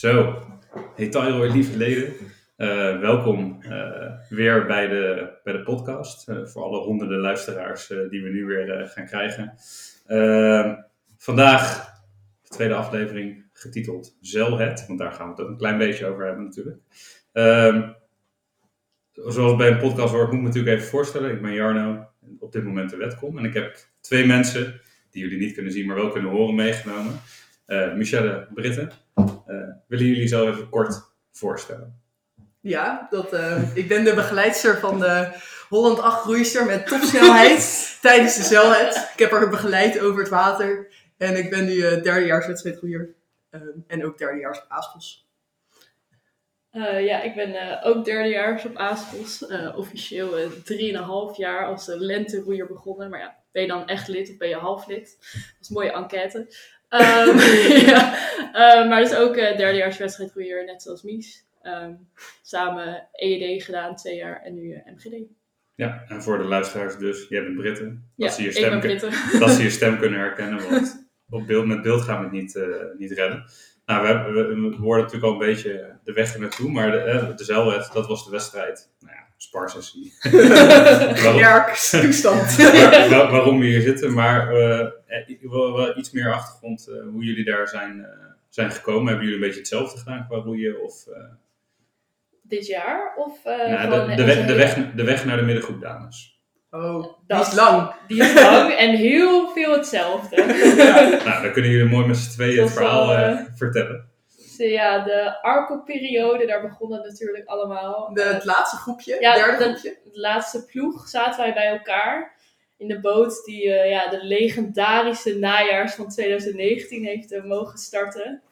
Zo, hey Tyro, lieve leden. Eh, welkom eh, weer bij de, bij de podcast. eh, voor alle honderden luisteraars die we nu weer gaan krijgen. Vandaag de tweede aflevering getiteld Zelhet. Want daar gaan we het ook een klein beetje over hebben natuurlijk. Ehm, zoals bij een podcast moet ik me natuurlijk even voorstellen. Ik ben Jarno, op dit moment de wetkom. En ik heb twee mensen, die jullie niet kunnen zien, maar wel kunnen horen, meegenomen. Eh Michelle Britten. Eh, willen jullie zo even kort voorstellen? Ja, dat, eh, ik ben de begeleidster van de Holland 8 groeister met topsnelheid tijdens de zelhet. Ik heb haar begeleid over het water. En ik ben nu eh derdejaars wedstrijdgroeier. En ook derdejaars op Aaspels. Eh, ja, ik ben eh, ook derdejaars op Aaspels. Eh, officieel eh, drieënhalf jaar als uh, lenteroeier begonnen. Maar ja, ben je dan echt lid of ben je half lid? Dat is een mooie enquête. Ehm, ja, eh, maar dus ook uh, derdejaars wedstrijdroeier, net zoals Mies. Ehm, samen EED gedaan, twee jaar, en nu uh, MGD. Ja, en voor de luisteraars dus, jij bent Britten. Ja, Dat, ze je stem, kun- dat ze je stem kunnen herkennen, want op beeld, met beeld gaan we het niet, eh, niet redden. Nou, we, hebben, we, we hoorden natuurlijk al een beetje de weg er naartoe, maar de, eh, de dat was de wedstrijd. Nou ja, sparsessie. Toestand. waar- waar- waarom we hier zitten. Maar eh, eh, ik wil wel iets meer achtergrond eh, hoe jullie daar zijn, eh, zijn gekomen. Hebben jullie een beetje hetzelfde gedaan qua roeien? Of, eh, Dit jaar? Of eh nou, de, de, weg, de, weg, de weg naar de middengroep dames. Oh, die Dat- is lang. Die is lang en heel veel hetzelfde. Nou, dan kunnen jullie mooi met z'n tweeën het wel, verhaal eh, eh, vertellen. Dus, eh, ja, de Arco-periode, daar begon het natuurlijk allemaal. De, Eh, het laatste groepje, Ja, derde de- groepje. de laatste ploeg zaten wij bij elkaar in de boot die eh, ja, de legendarische najaars van 2019 heeft mogen starten.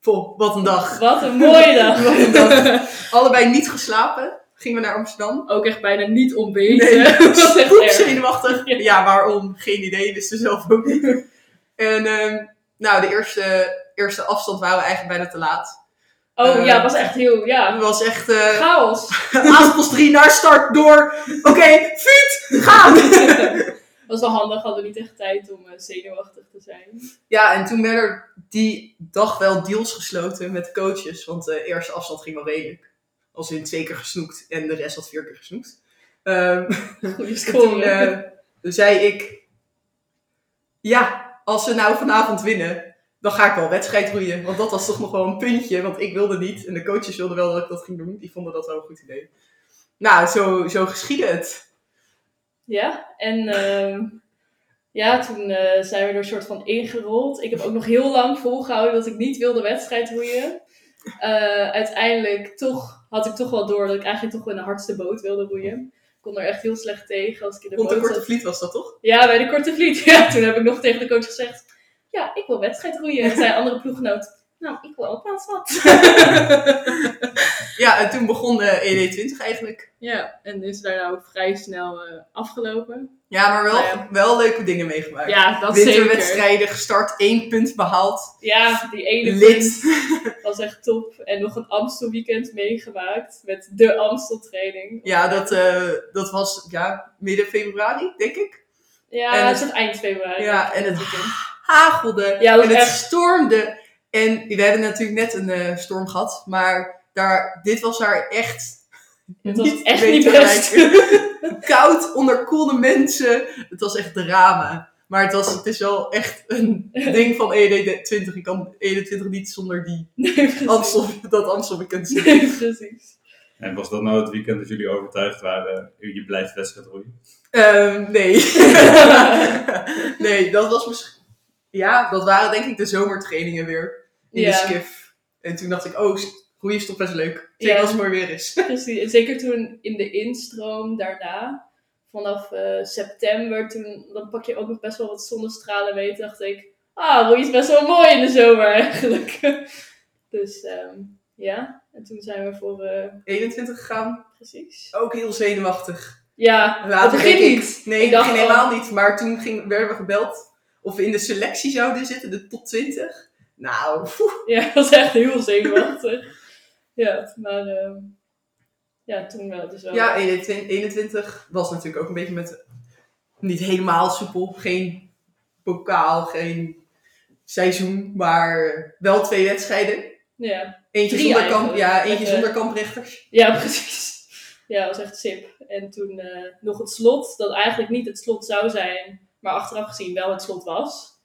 Vol, wat een dag. Wat een mooie dag! Wat een dag. Allebei niet geslapen. Gingen we naar Amsterdam. Ook echt bijna niet ontbeten. Nee, echt zenuwachtig. Ja. Ja. waarom? Geen idee, wisten ze zelf ook niet. En ehm, nou, de eerste, eerste afstand waren we eigenlijk bijna te laat. Oh Eh, ja, het was echt heel, Het ja, was echt eh chaos. Aaspels 3 naar start door. Oké, fiet, gaan! Het was wel handig, hadden we niet echt tijd om eh, zenuwachtig te zijn. ja, en toen werden er die dag wel deals gesloten met de coaches. Want de eerste afstand ging wel redelijk. Als in twee keer gesnoekt en de rest had vier keer gesnoekt. Score. toen eh, zei ik, ja, als we nou vanavond winnen, dan ga ik wel wedstrijd roeien. Want dat was toch nog wel een puntje, want ik wilde niet. En de coaches wilden wel dat ik dat ging doen. Die vonden dat wel een goed idee. Nou, zo, zo geschiedde het. Ja, en ehm, ja, toen eh, zijn we er een soort van ingerold. Ik heb ook nog heel lang volgehouden dat ik niet wilde wedstrijd roeien. Eh, uiteindelijk toch, had ik toch wel door dat ik eigenlijk toch wel in de hardste boot wilde roeien. Ik kon er echt heel slecht tegen als ik in de Want de Korte. Vliet was dat toch? Ja, bij de Korte Vliet. Ja, toen heb ik nog tegen de coach gezegd, ja, ik wil wedstrijd roeien. En zei een andere ploeggenoot, nou, ik wil ook plaats wat. Ja, en toen begon de ED20 eigenlijk. Ja, en is daarna ook vrij snel eh, afgelopen. Ja, maar wel, Nou ja. wel leuke dingen meegemaakt. Ja, dat. Winterwedstrijden gestart, één punt behaald. Ja, die ene Lid. punt was echt top. En nog een Amstel weekend meegemaakt met de Amstel training. Ja, dat, eh, dat was ja, midden februari, denk ik. Ja, En het het- is eind februari. Ja, en het weekend. hagelde. Ja, en het echt- stormde. En we hebben natuurlijk net een eh, storm gehad. Maar daar, dit was daar echt Het was niet echt niet best. Koud, onderkoelde mensen. Het was echt drama. Maar het, was, het is wel echt een ding van ED20. Ik kan ED20 niet zonder die Nee. Amstel, dat Amstel zien. Nee, precies. En was dat nou het weekend dat jullie overtuigd waren, je blijft wedstrijd roeien? Ehm, nee. nee, dat was misschien... Ja, dat waren denk ik de zomertrainingen weer. In Ja. de skif. En toen dacht ik, oh, roeien is toch best leuk. Zeker Ja. als het mooi weer is. precies. En zeker toen in de instroom daarna, vanaf eh, september, toen, dan pak je ook nog best wel wat zonnestralen mee. Toen dacht ik, ah, roeien is best wel mooi in de zomer eigenlijk. dus ehm, ja, en toen zijn we voor, eh, 21 gegaan. precies. Ook heel zenuwachtig. Ja, Later het begin niet. Nee, Ik dacht helemaal niet. Maar toen ging, werden we gebeld of we in de selectie zouden zitten, de top 20. Nou, poeh. Ja, dat was echt heel zenuwachtig. Ja, maar ehm, ja, toen wel. Dus wel. ja, 21, 21 was natuurlijk ook een beetje met niet helemaal soepel. Geen bokaal, geen seizoen, maar wel twee wedstrijden. Ja, Eentje Drie zonder, kamp, ja, eentje Met, zonder kamprechters. ja precies. Ja, dat was echt sip. En toen eh, nog het slot, dat eigenlijk niet het slot zou zijn, maar achteraf gezien wel het slot was.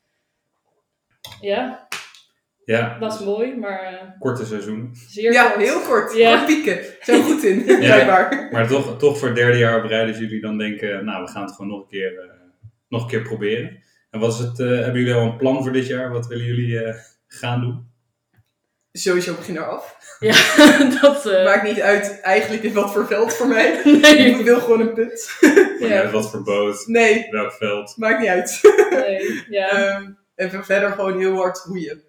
Ja, Ja, was mooi, maar eh, korte seizoen. zeer Ja, kort. heel kort. Ja. Kort pieken. We goed in, blijkbaar. Maar toch, toch voor het derde jaar op rij dat jullie dan denken, nou, we gaan het gewoon nog een keer, eh, nog een keer proberen. En wat is het, eh, hebben jullie al een plan voor dit jaar? Wat willen jullie eh, gaan doen? Sowieso begin eraf. Ja, dat... eh, Maakt niet uit eigenlijk in wat voor veld voor mij. nee, Ik wil gewoon een punt. Ja. ja, wat voor boot, Nee, welk veld? maakt niet uit. nee, ja. Ehm, en verder gewoon heel hard roeien.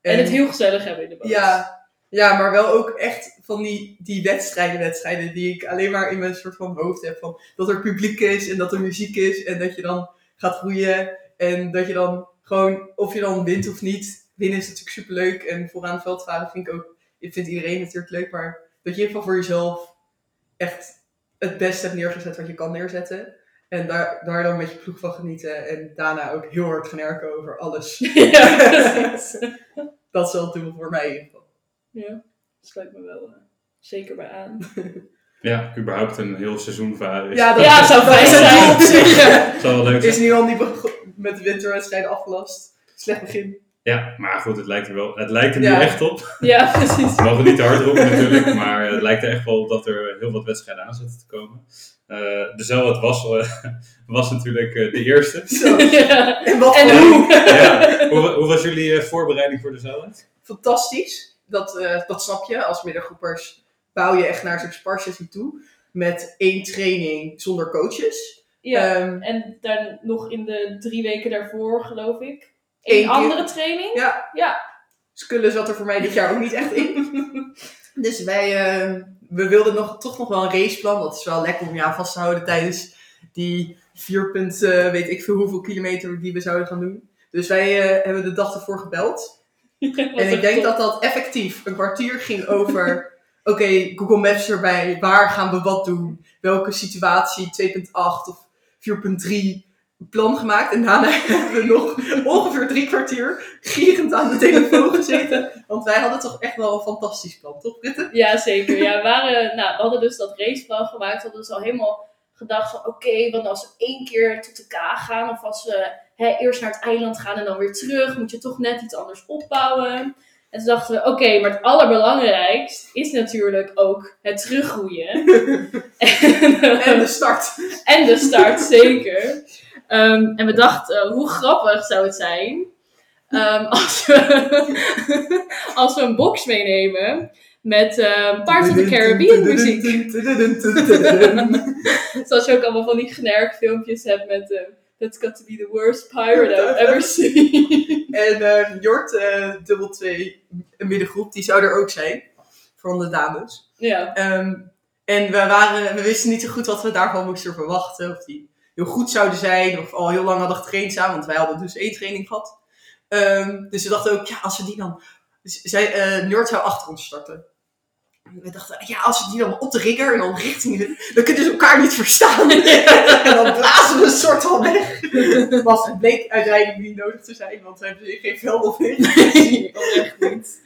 En het heel gezellig hebben in de boot. Ja, ja, maar wel ook echt van die, die wedstrijden, wedstrijden die ik alleen maar in mijn soort van hoofd heb. Van dat er publiek is en dat er muziek is en dat je dan gaat roeien. En dat je dan gewoon, of je dan wint of niet. Winnen is natuurlijk superleuk en vooraan het veld varen vind ik ook, ik vind iedereen natuurlijk leuk. Maar dat je in ieder geval voor jezelf echt het beste hebt neergezet wat je kan neerzetten. En daar, daar dan met je ploeg van genieten. En daarna ook heel hard gaan erken over alles. ja, precies. Dat is wel het doel voor mij in ieder geval. Ja, sluit me wel eh, zeker bij aan. Ja, überhaupt een heel seizoen varen. Is, Ja, dat, Ja, zou dat fijn is zijn. op zich. zal wel leuk is zijn. nu al niet met de winterwedstrijden afgelast. Slecht begin. Ja, maar goed, het lijkt er wel. Het lijkt er nu Ja. echt op. Ja, precies. We mogen niet te hard roepen natuurlijk, maar het lijkt er echt wel op dat er heel wat wedstrijden aan zitten te komen. Eh de was, eh, was natuurlijk eh, de eerste. Zo. Ja. En wat En hoe? Ja. Hoe, hoe was jullie eh, voorbereiding voor de fantastisch. Dat, eh, dat snap je. Als middengroepers bouw je echt naar zo'n sparsessie toe. Met één training zonder coaches. Ja, Ehm, en dan nog in de drie weken daarvoor, geloof ik. Eén Een keer. andere training. Ja. Ja. Skullen zat er voor mij dit jaar ook niet echt in. Dus wij, eh, we wilden nog, toch nog wel een raceplan. Dat is wel lekker om je aan vast te houden tijdens die vier punt, eh, weet ik veel hoeveel kilometer die we zouden gaan doen. Dus wij eh, hebben de dag ervoor gebeld. En ik denk dat dat effectief een kwartier ging over... Oké, Google Maps erbij. Waar gaan we wat doen? Welke situatie? 2.8 of 4.3 plan gemaakt. En daarna hebben we nog ongeveer drie kwartier gierend aan de telefoon gezeten. Want wij hadden toch echt wel een fantastisch plan, toch Britte? Ja, zeker. Ja, we, waren, nou, we hadden dus dat raceplan gemaakt. We hadden dus al helemaal gedacht van... Oké, want als we één keer tot de K gaan... Of als we hè, eerst naar het eiland gaan en dan weer terug... Moet je toch net iets anders opbouwen. En toen dachten we... Oké, maar het allerbelangrijkst is natuurlijk ook het teruggroeien. en, En de start. En de start, zeker. Ehm, en we dachten, eh, hoe grappig zou het zijn ehm, als, we, als we een box meenemen met ehm Parts of the Caribbean muziek. Zoals je ook allemaal van die generik filmpjes hebt met eh That's got to be the worst pirate I've ever seen. En Jort, eh dubbel 2, een middengroep, die zou er ook zijn. Van de dames. ja. En we, waren, we wisten niet zo goed wat we daarvan moesten verwachten. Of die heel goed zouden zijn. Of al heel lang hadden getraind samen. Want wij hadden dus één training gehad. Ehm, dus we dachten ook, ja, als we die dan... Dus zij, eh Njord zou achter ons starten. En we dachten, ja, als we die dan op de rigger en dan richting. Dan kunnen ze elkaar niet verstaan. en dan blazen we een soort van weg. Was, het bleek uiteindelijk niet nodig te zijn. Want we hebben geen veld of niks. Oprecht niet.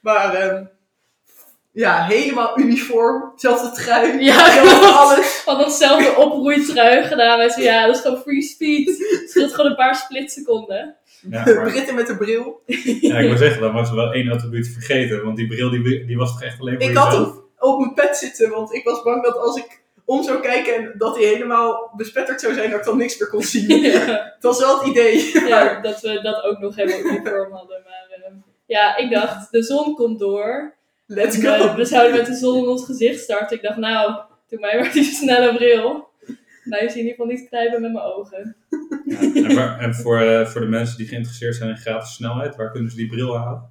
Maar ehm, ja, helemaal uniform. Zelfde trui. Ja, zelfde alles. Van datzelfde oproeitrui gedaan. Wij zeiden, ja, dat is gewoon free speed. Het scheelt gewoon een paar splitseconden. Ja, maar, Britten met de bril. ja, ik wil zeggen, dan was er wel één attribuut vergeten. Want die bril die, die was toch echt alleen voor Ik had hem op mijn pet zitten, want ik was bang dat als ik om zou kijken en dat hij helemaal bespetterd zou zijn, dat ik dan niks meer kon zien. Ja. Het was wel het idee. Maar Ja, dat we dat ook nog helemaal uniform hadden. Maar eh, ja, ik dacht, de zon komt door. Let's go. we zouden met de zon in ons gezicht starten. Ik dacht, nou, doe mij maar die snelle bril. Nou, je ziet in ieder geval niet knijpen met mijn ogen. Ja, en waar- en voor, eh, voor de mensen die geïnteresseerd zijn in gratis snelheid, waar kunnen ze die bril halen?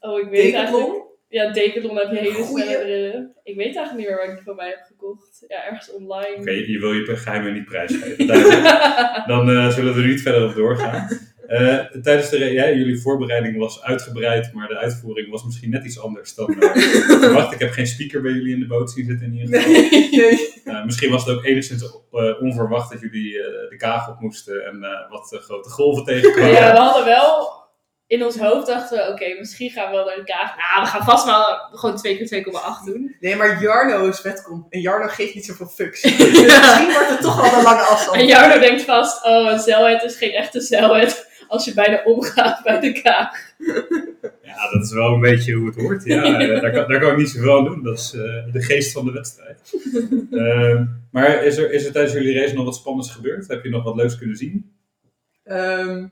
Oh, ik weet eigenlijk... Ja, Decathlon heb je hele Goeie. snelle brillen. Ik weet eigenlijk niet meer waar ik die van mij heb gekocht. Ja, ergens online. Oké, je, je wil je geheimen niet prijsgeven. Dan eh, zullen we er niet verder op doorgaan. Eh, tijdens de ja, jullie voorbereiding was uitgebreid, maar de uitvoering was misschien net iets anders dan eh, verwacht. Ik heb geen speaker bij jullie in de boot zien zitten in ieder geval. Nee, nee. Eh, misschien was het ook enigszins eh, onverwacht dat jullie eh, de kaag op moesten en eh, wat grote golven tegenkwamen. Ja, we hadden wel in ons hoofd dachten we, oké, misschien gaan we wel naar de kaag. Nou, we gaan vast wel gewoon 2 keer 2,8 doen. Nee, maar Jarno is wetkom. En Jarno geeft niet zoveel fucks. Dus misschien wordt het toch wel een lange afstand. En Jarno denkt vast, oh, een zeilheid is geen echte zeilheid als je bijna omgaat bij de kaag. Ja, dat is wel een beetje hoe het hoort. Ja, daar, kan, daar kan ik niet zoveel aan doen. Dat is eh, de geest van de wedstrijd. Ehm, maar is er, is er tijdens jullie race nog wat spannends gebeurd? Heb je nog wat leuks kunnen zien? Ehm,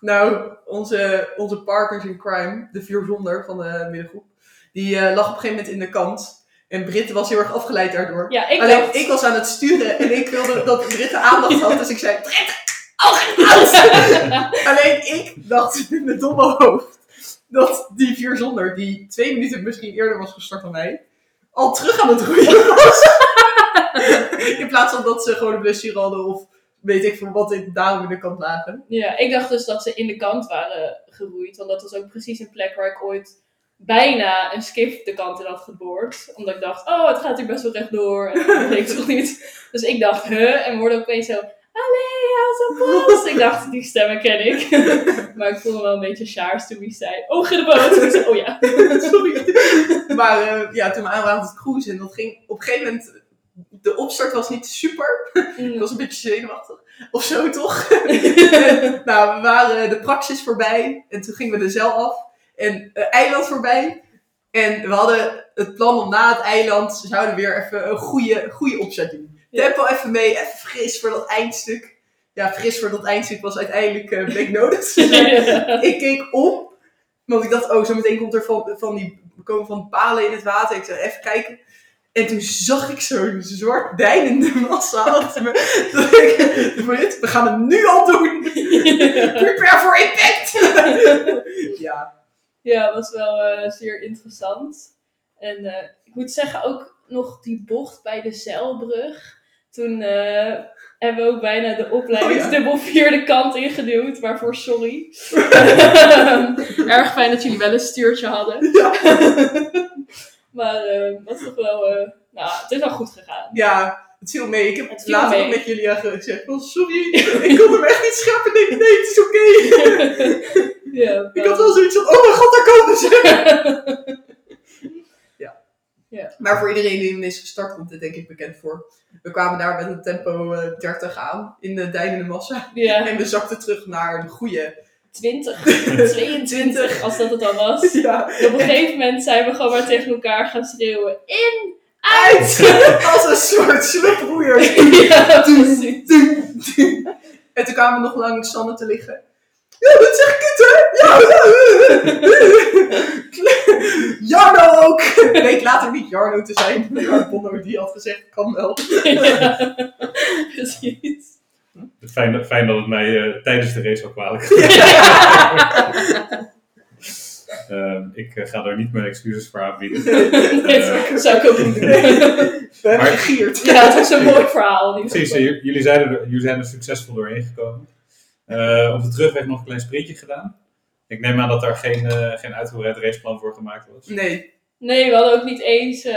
nou, onze, onze partners in crime, de vier zonder van de middengroep, die eh, lag op een gegeven moment in de kant. En Britt was heel erg afgeleid daardoor. Ja, ik Alleen, dacht... ik was aan het sturen en ik wilde dat Britt de aandacht had. Dus ik zei, Britt! Alleen ik dacht in mijn domme hoofd dat die vier zonder, die twee minuten misschien eerder was gestart dan mij, al terug aan het roeien was. in plaats van dat ze gewoon een blessure hadden of weet ik veel wat ik daarom in de kant lagen. Ja, ik dacht dus dat ze in de kant waren geroeid. Want dat was ook precies een plek waar ik ooit bijna een skiff de kant in had geboord. Omdat ik dacht, oh, het gaat hier best wel rechtdoor. En dat bleek toch niet. Dus ik dacht, huh? En hoorde opeens zo, allee, als een bos. Ik dacht, die stemmen ken ik. maar ik voelde me wel een beetje sjaars toen hij zei, oh, in de boot. Ik zei, oh ja. Sorry. maar eh, ja, toen we aan waren aan het cruisen, en dat ging op een gegeven moment. De opstart was niet super. Ik was een beetje zenuwachtig. Of zo toch? En, nou, we waren de praxis voorbij. En toen gingen we de zeil af. En uh, eiland voorbij. En we hadden het plan om na het eiland. Zouden weer even een goede, goede opzet doen. Tempo even mee, even fris voor dat eindstuk. Ja, fris voor dat eindstuk was uiteindelijk uh, bleek nodig. Ik keek om. Want ik dacht, oh, zo meteen komt er van, van die komen van palen in het water. Ik zei, even kijken. En toen zag ik zo'n zwart deinende massa achter me. Ik, we gaan het nu al doen. Prepare for impact. ja. Ja, was wel uh, zeer interessant. En uh, ik moet zeggen, ook nog die bocht bij de zeilbrug. Toen uh, hebben we ook bijna de opleidingsdubbel oh, ja. vierde kant ingeduwd. Waarvoor sorry. Erg fijn dat jullie wel een stuurtje hadden. Ja. maar dat is toch wel... nou, het is wel goed gegaan. Ja, het viel mee. Ik heb het later mee. met jullie gezegd. Oh, sorry, ik kon hem echt niet scheppen. Nee, nee, het is oké. Okay. Ja, ik had wel zoiets van, oh mijn god, daar komen ze. Ja. Maar voor iedereen die hem is gestart, komt dit denk ik bekend voor. We kwamen daar met een tempo uh, 30 aan in de deinende massa. Ja. En we zakten terug naar de goede 20, 22, als dat het al was. Ja. Op een gegeven moment zijn we gewoon maar tegen elkaar gaan schreeuwen. In, uit! Als een soort sluproeier. ja, precies. En toen kwamen we nog lang Sanne te liggen. Ja, dat zeg ik het, hè? Ja, ja. Jarno ook. Bleek later niet Jarno te zijn. Maar Bono die had gezegd, kan wel. Ja, precies. Fijn, fijn dat het mij uh, tijdens de race al kwalijk uh, ik uh, ga daar niet mijn excuses voor aanbieden. Nee, zou ik ook niet doen. We hebben gegierd. Ja, het is een mooi verhaal. Precies, jullie, zijn er, jullie zijn er succesvol doorheen gekomen. Uh, op de terugweg nog een klein sprintje gedaan. Ik neem aan dat daar geen, uh, geen uitgebreid raceplan voor gemaakt was. Nee. Nee, we hadden ook niet eens, uh,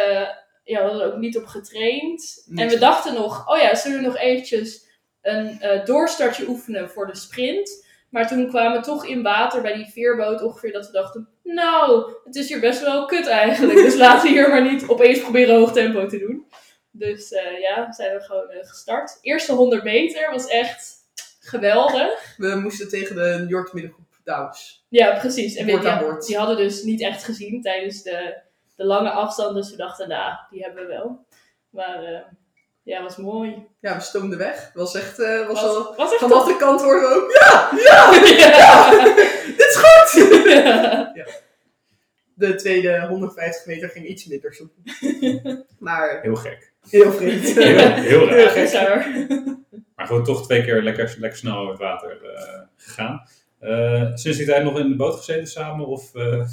ja, we hadden ook niet op getraind. Niet. En we dachten nog, oh ja, zullen we nog eventjes een doorstartje oefenen voor de sprint? Maar toen kwamen we toch in water bij die veerboot ongeveer dat we dachten, nou, het is hier best wel kut eigenlijk. Dus laten we hier maar niet opeens proberen hoog tempo te doen. Dus ja, zijn we gewoon gestart. Eerste 100 meter was echt geweldig. We moesten tegen de York middengroep Douws. Ja, precies. En we, Boord aan die, die hadden dus niet echt gezien tijdens de, de lange afstand. Dus we dachten, nou, die hebben we wel. Maar uh, ja, was mooi. Ja, we stoomden weg. Was echt, uh, was, Was, al, was echt vanaf top. de kant hoorden we ook, ja, ja, Ja. dit is goed! Ja. De tweede 150 meter ging iets minder soep. Maar Heel gek. Heel vreemd. Heel, heel raar. Heel Ja, gek. bizar. Maar gewoon toch twee keer lekker, lekker snel over het water uh, gegaan. Uh, sinds die tijd nog in de boot gezeten samen? Of, uh...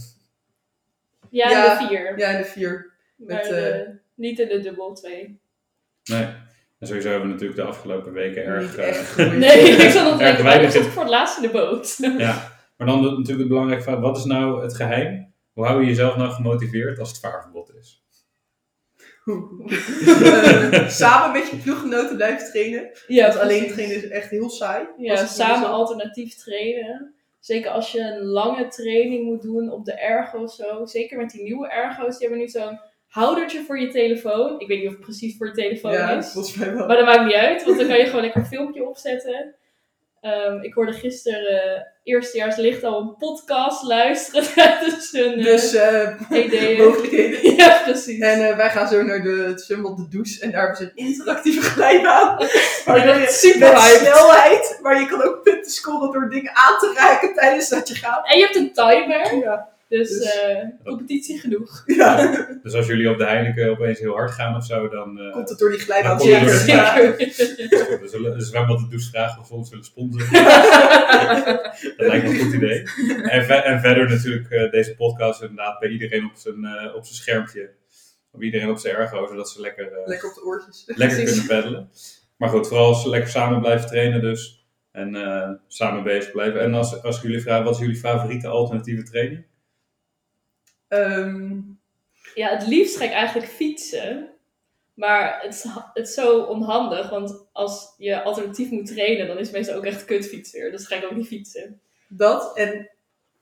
Ja, Ja, de vier. Ja, de vier. met, de- niet in de dubbel twee. Nee. En sowieso hebben we natuurlijk de afgelopen weken erg... Eh, echt. Nee, ik zat nog denken, weinig waarom zat in- ik voor het laatst in de boot? ja. Maar dan de- natuurlijk het belangrijke vraag, wat is nou het geheim? Hoe hou je jezelf nou gemotiveerd als het vaarverbod is? Eh, samen met je ploeggenoten blijven trainen. Ja, Want alleen trainen is echt heel saai. Ja, samen alternatief trainen. zeker als je een lange training moet doen op de ergo of zo. Zeker met die nieuwe ergo's, die hebben nu zo'n houdertje voor je telefoon. Ik weet niet of het precies voor je telefoon Ja, is. volgens mij wel. Maar dat maakt niet uit, want dan kan je gewoon lekker een filmpje opzetten. Ehm, ik hoorde gisteren uh, eerstejaars licht al een podcast luisteren tijdens hun uh, Dus eh ideeën. mogelijkheden. Ja, precies. En eh, wij gaan zo naar de, het zwembad De Douche. En daar hebben ze een interactieve glijbaan. Waar Ja, je super met snelheid. Maar je kan ook punten scoren door dingen aan te raken tijdens dat je gaat. En je hebt een timer, Ja. Dus, Dus- eh, competitie genoeg. ja. Dus als jullie op de Heineken opeens heel hard gaan of zo, dan... eh, Komt het door die glijbaan. Ja, zeker. we zullen een zwembad de douche vragen of we ons willen sponsoren. Dat lijkt me een goed idee. En, ve- en verder natuurlijk eh, deze podcast inderdaad bij iedereen op zijn, eh, op zijn schermpje. Op iedereen op zijn ergo, zodat ze lekker, eh, Lekker op de oortjes. lekker kunnen peddelen. Maar goed, vooral als ze lekker samen blijven trainen dus. En eh, samen bezig blijven. En als, als ik jullie vraag, wat is jullie favoriete alternatieve training? Ehm, Ja, het liefst ga ik eigenlijk fietsen. Maar het is, het is zo onhandig, want als je alternatief moet trainen, dan is het meestal ook echt kutfiets weer. Dus ga ik ook niet fietsen. dat en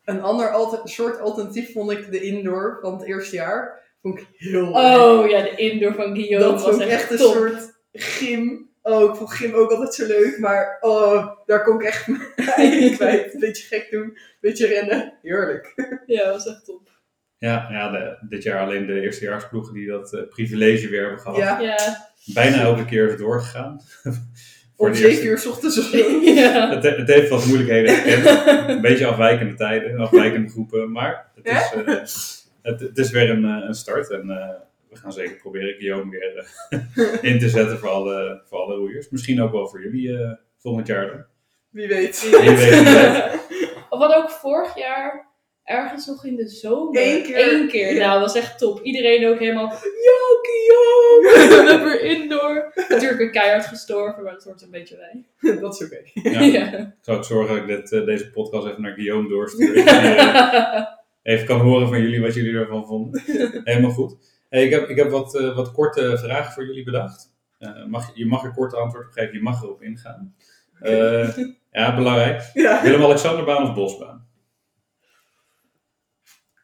een ander alter, soort alternatief vond ik de indoor van het eerste jaar. Vond ik heel leuk. Oh ja, de indoor van Guillaume dat was echt, echt een top. soort gym. Oh, ik vond gym ook altijd zo leuk. Maar oh, daar kon ik echt mijn kwijt. Een beetje gek doen. Een beetje rennen. Heerlijk. Ja, dat was echt top. Ja, ja de- dit jaar alleen de eerstejaarsploegen die dat eh, privilege weer hebben gehad. Ja. Ja, Bijna elke keer is het doorgegaan. Voor Om de 7 eerste- uur 's ochtends of zo. ja. Het, het heeft wat moeilijkheden gekend. Een beetje afwijkende tijden, afwijkende groepen. Maar het is, eh, het, het is weer een, eh, een start. En eh, we gaan zeker proberen Guillaume weer in te zetten voor alle, voor alle roeiers. Misschien ook wel voor jullie eh, volgend jaar dan. Wie weet. Wie weet, wie weet. Of wat ook vorig jaar ergens nog in de zomer. Eén keer. Eén keer. Ja. Nou, dat was echt top. Iedereen ook helemaal. Ja, Guillaume! We hebben indoor. Natuurlijk weer keihard gestorven, maar dat hoort een beetje bij. Dat is oké. Ja. Ja. Ik zal ook zorgen dat ik dit, eh, deze podcast even naar Guillaume doorstuur. Even kan horen van jullie wat jullie ervan vonden. Helemaal goed. Hey, ik heb, ik heb wat, eh, wat korte vragen voor jullie bedacht. Eh, mag, je mag er kort antwoord op geven, je mag erop ingaan. Eh, ja, belangrijk. Ja. Willem-Alexanderbaan of Bosbaan?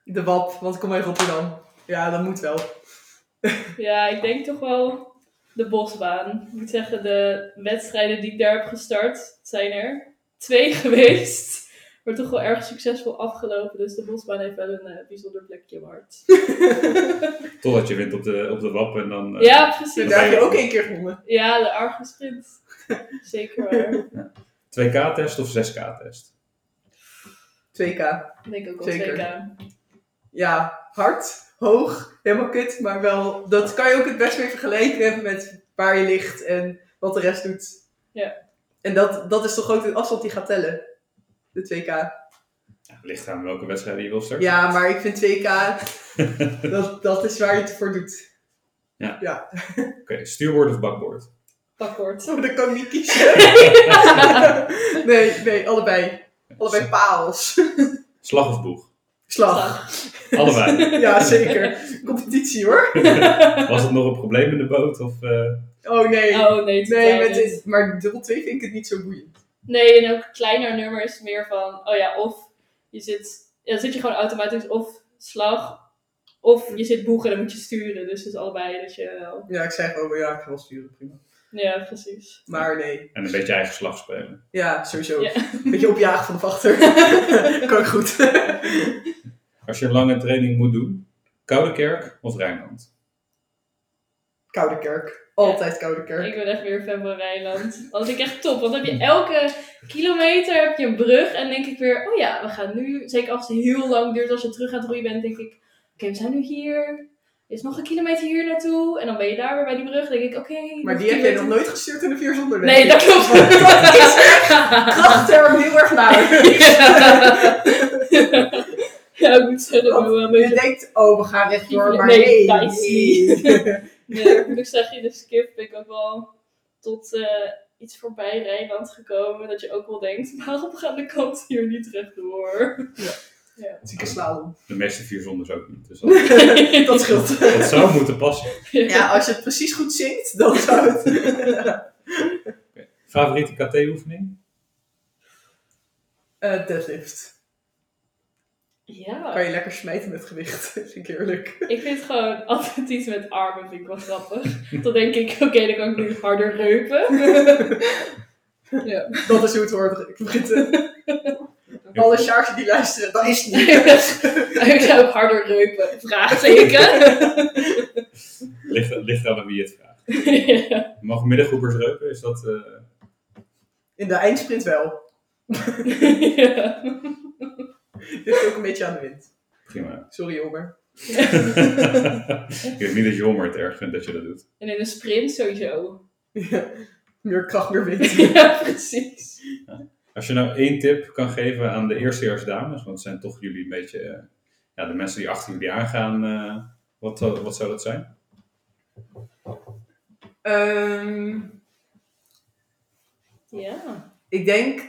De WAP, want ik kom uit Rotterdam. Ja, dat moet wel. ja, ik denk toch wel de bosbaan. Ik moet zeggen, de wedstrijden die ik daar heb gestart, het zijn er twee geweest. Maar toch wel erg succesvol afgelopen. Dus de bosbaan heeft wel een eh, bijzonder plekje in mijn hart. Totdat je wint op de, op de WAP en dan... eh, Ja, precies. daar heb je ook één keer gewonnen. Ja, de Argus sprint. Zeker waar. 2K-test of 6K-test? 2K. Ik denk ook wel Zeker. 2K. Ja, hard, hoog, helemaal kut. Maar wel, dat kan je ook het best weer vergelijken met waar je ligt en wat de rest doet. Ja. En dat, dat is toch ook de afstand die gaat tellen. De 2K. Ja, ligt aan welke wedstrijd je wil starten. Ja, maar ik vind 2K, dat, dat is waar je het voor doet. Oké, stuurboord of bakboord? Pakwoord. Oh, dat kan ik niet kiezen. nee, nee, allebei. Allebei paals. Slag of boeg? Slag. Allebei. Ja, zeker. Competitie hoor. Was het nog een probleem in de boot? Of, eh, Oh nee. Oh nee, Nee, met dit, maar dubbel 2 vind ik het niet zo boeiend. Nee, en ook kleiner nummer is meer van, oh ja, of je zit, ja, dan zit je gewoon automatisch of slag, of je zit boegen en dan moet je sturen. Dus het is allebei dat je wel, Ja, ik zei gewoon, oh ja, ik ga wel sturen, prima. ja, precies. Maar nee. en een beetje eigen slag spelen. Ja, sowieso. Ja. Een beetje opjagen van de vachter. kan ik goed. Als je een lange training moet doen, Koude Kerk of Rijnland? Koude kerk. Altijd koude kerk. Ik ben echt weer fan van Rijnland. Dat vind ik echt top, want dan heb je elke kilometer heb je een brug en denk ik weer, oh ja, we gaan nu, zeker als het heel lang duurt, als je terug aan het roeien bent, denk ik, oké, we zijn nu hier. Er is nog een kilometer hier naartoe. En dan ben je daar weer bij die brug. Dan denk ik, oké. Maar die heb jij nog nooit gestuurd in de 4 zonder Nee, dat klopt. Dat is krachtterm heel erg naar. ja. ja, ik moet zeggen, wel een Je denkt, oh, we gaan rechtdoor, maar Nee, nee. nice. nee. Nee, ik moet ook zeggen, in de skip ben ik ook wel tot eh, iets voorbij Rijnland gekomen. Dat je ook wel denkt, waarom gaan de kanten hier niet rechtdoor? Zieke slalom. De meeste vier zonders ook niet. Dus dat, Dat scheelt. dat zou moeten passen. Ja, als je het precies goed zingt, dan zou het. Favoriete KT-oefening? Eh, deadlift. Ja. Kan je lekker smijten met gewicht. Vind ik eerlijk. Ik vind gewoon atletiek met armen vind ik wel grappig. Dan denk ik, oké, dan kan ik nu harder reupen. ja. Dat is hoe het hoort. Britten. Alle Sjaars die luisteren, dat is het niet. ik zou ook harder reupen. Vraagteken. Ligt, ligt aan wie het vraagt. ja. Mag middengroepers reupen? Is dat... eh, In de eindsprint wel. ja. Ligt ook een beetje aan de wind. prima. Sorry, Homer. ik weet niet dat Jomer het erg vindt dat je dat doet. En in een sprint sowieso. Ja. Meer kracht, meer wind. ja, precies. Als je nou één tip kan geven aan de eerstejaarsdames, want het zijn toch jullie een beetje eh, ja, de mensen die achter jullie aangaan, eh, wat, wat zou dat zijn? Ehm, Ja. ik denk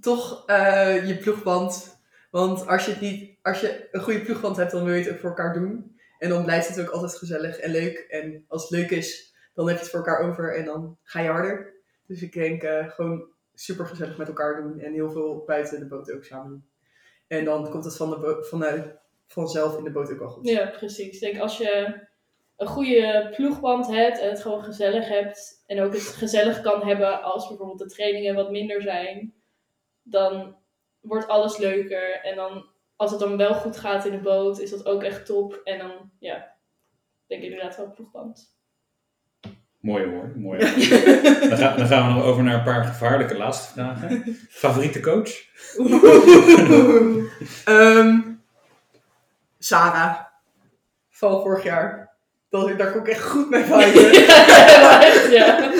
toch eh, je ploegband. Want als je, het niet, als je een goede ploegband hebt, dan wil je het ook voor elkaar doen. En dan blijft het ook altijd gezellig en leuk. En als het leuk is, dan heb je het voor elkaar over en dan ga je harder. Dus ik denk eh, gewoon super gezellig met elkaar doen en heel veel buiten de boot ook samen doen. En dan komt het van de vanuit, vanzelf in de boot ook wel goed. Ja, precies. Ik denk als je een goede ploegband hebt en het gewoon gezellig hebt. En ook het gezellig kan hebben als bijvoorbeeld de trainingen wat minder zijn. Dan wordt alles leuker. En dan, als het dan wel goed gaat in de boot, is dat ook echt top. En dan, ja, denk ik inderdaad wel ploegband. Mooi hoor, mooi. dan, ga- dan gaan we nog over naar een paar gevaarlijke laatste vragen. Favoriete coach? Ehm, Sarah. Van vorig jaar. Dat, daar kon ik echt goed mee viben. ja, echt, ja.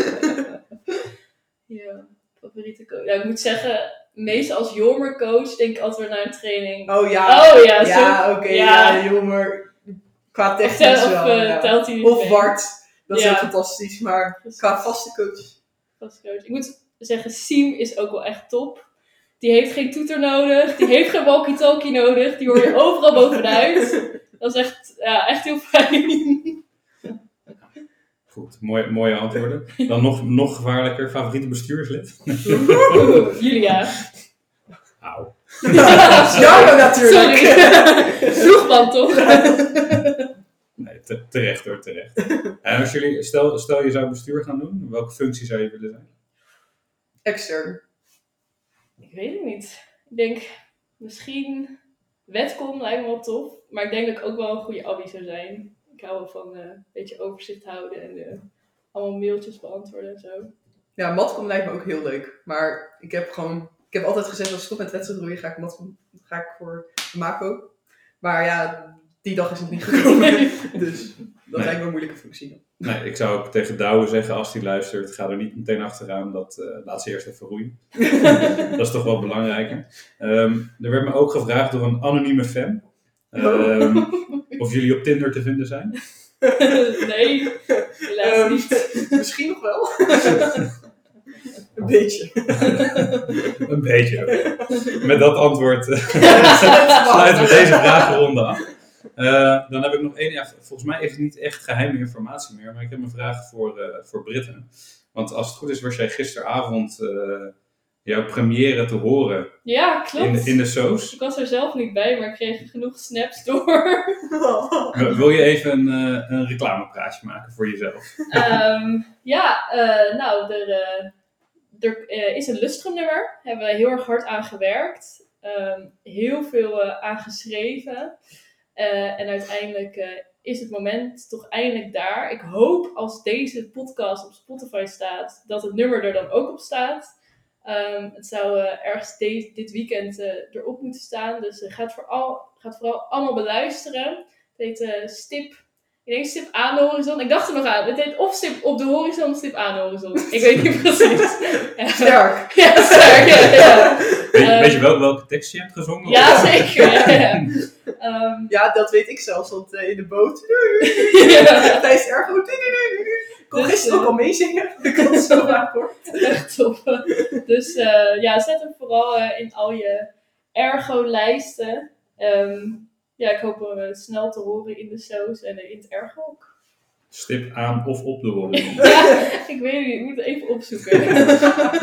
ja, favoriete coach. Ja, ik moet zeggen, meestal als Jormer coach denk ik altijd weer naar een training. Oh ja. Oh ja. Ja, oké. ja. ja. Qua technisch tel- of, wel. eh, ja. Of? Bart. Dat is ook fantastisch. Maar Precies. qua vaste coach. Vaste coach. Ik moet zeggen, Siem is ook wel echt top. Die heeft geen toeter nodig. Die heeft geen walkie-talkie nodig. Die hoor je overal bovenuit. Dat is echt, ja, echt heel fijn. Goed, mooie, mooie antwoorden. Dan nog, nog gevaarlijker, favoriete bestuurslid? Oeh, Julia. Auw. Ja, natuurlijk. Sorry. Toch? Nee, te- terecht hoor, terecht. En als jullie, stel, stel je zou bestuur gaan doen, welke functie zou je willen zijn? Extern. Ik weet het niet. Ik denk misschien wetcom lijkt me wel tof. Maar ik denk dat ik ook wel een goede abby zou zijn. Ik hou wel van eh, een beetje overzicht houden en eh, allemaal mailtjes beantwoorden en zo. Ja, matkom lijkt me ook heel leuk. Maar ik heb gewoon... Ik heb altijd gezegd, als ik stop met wedstrijdroeien, ga ik matkom... Ga ik voor de Mako. Maar ja, die dag is nog niet gekomen. dus dat Nee. lijkt me een moeilijke functie. Nee, ik zou ook tegen Douwe zeggen, als hij luistert, ga er niet meteen achteraan. Dat, eh, laat ze eerst even roeien. dat is toch wel belangrijker. Ehm, er werd me ook gevraagd door een anonieme fan. ehm, of jullie op Tinder te vinden zijn. nee, helaas Ehm, niet. Misschien nog wel. een beetje. Een beetje. Met dat antwoord eh, Sluiten we deze vragenronde af. Eh, dan heb ik nog één. Ja, volgens mij is het niet echt geheime informatie meer, maar ik heb een vraag voor, eh, voor Britten. Want als het goed is, was jij gisteravond jouw première te horen Ja, klopt. in, de- in de soos. Ik was er zelf niet bij, maar ik kreeg genoeg snaps door. Wil- Wil je even een, eh, een reclamepraatje maken voor jezelf? Ehm, ja, eh, nou, er, eh, er is een Lustrum nummer. Daar hebben we heel erg hard aan gewerkt. Ehm, heel veel eh, aan geschreven. Eh, en uiteindelijk eh, is het moment toch eindelijk daar. Ik hoop als deze podcast op Spotify staat, dat het nummer er dan ook op staat. Ehm, het zou eh, ergens de- dit weekend eh, erop moeten staan. Dus eh, gaat, vooral, gaat vooral allemaal beluisteren. Het heet eh, Stip ik denk stip aan de horizon. Ik dacht er nog aan. Het heet of stip op de horizon of stip aan de horizon. Ik weet niet precies. Ja, Sterk. ja sterk. Ja, ja. Weet, Ehm, weet je wel welke tekst je hebt gezongen? ja zeker. Ja, ja. Ehm, Ja, dat weet ik zelfs, want eh, in de boot. ja, Tijdens ergo. Ik kon Dus, gisteren ook al meezingen. Ik had zo echt top. Dus eh, ja, zet hem vooral eh, in al je ergo-lijsten. Ehm, ja, ik hoop hem eh, snel te horen in de shows en in het ergo ook. Stip aan of op de horizon. Ja, ik weet het niet. Ik moet het even opzoeken.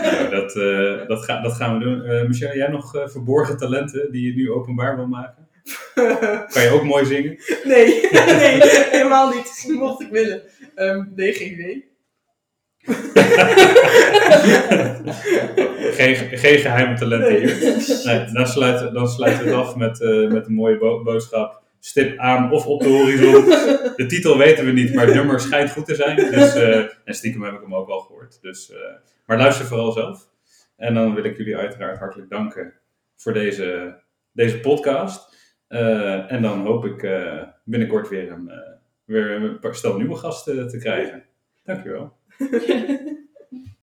Nou, dat, eh, dat, ga, dat gaan we doen. Eh Michelle, jij nog eh, verborgen talenten die je nu openbaar wil maken? Kan je ook mooi zingen? nee, nee, helemaal niet. Mocht ik willen. Ehm, nee, geen idee. geen, geen geheime talenten hier. Nee, dan, sluiten, dan sluiten we het af met, eh, met een mooie bo- boodschap. Stip aan of op de horizon. De titel weten we niet, maar het nummer schijnt goed te zijn. Dus, eh, en stiekem heb ik hem ook al gehoord. Dus, eh, maar luister vooral zelf. En dan wil ik jullie uiteraard hartelijk danken voor deze, deze podcast. En dan hoop ik binnenkort weer een, weer een paar stel nieuwe gasten te krijgen. Dankjewel.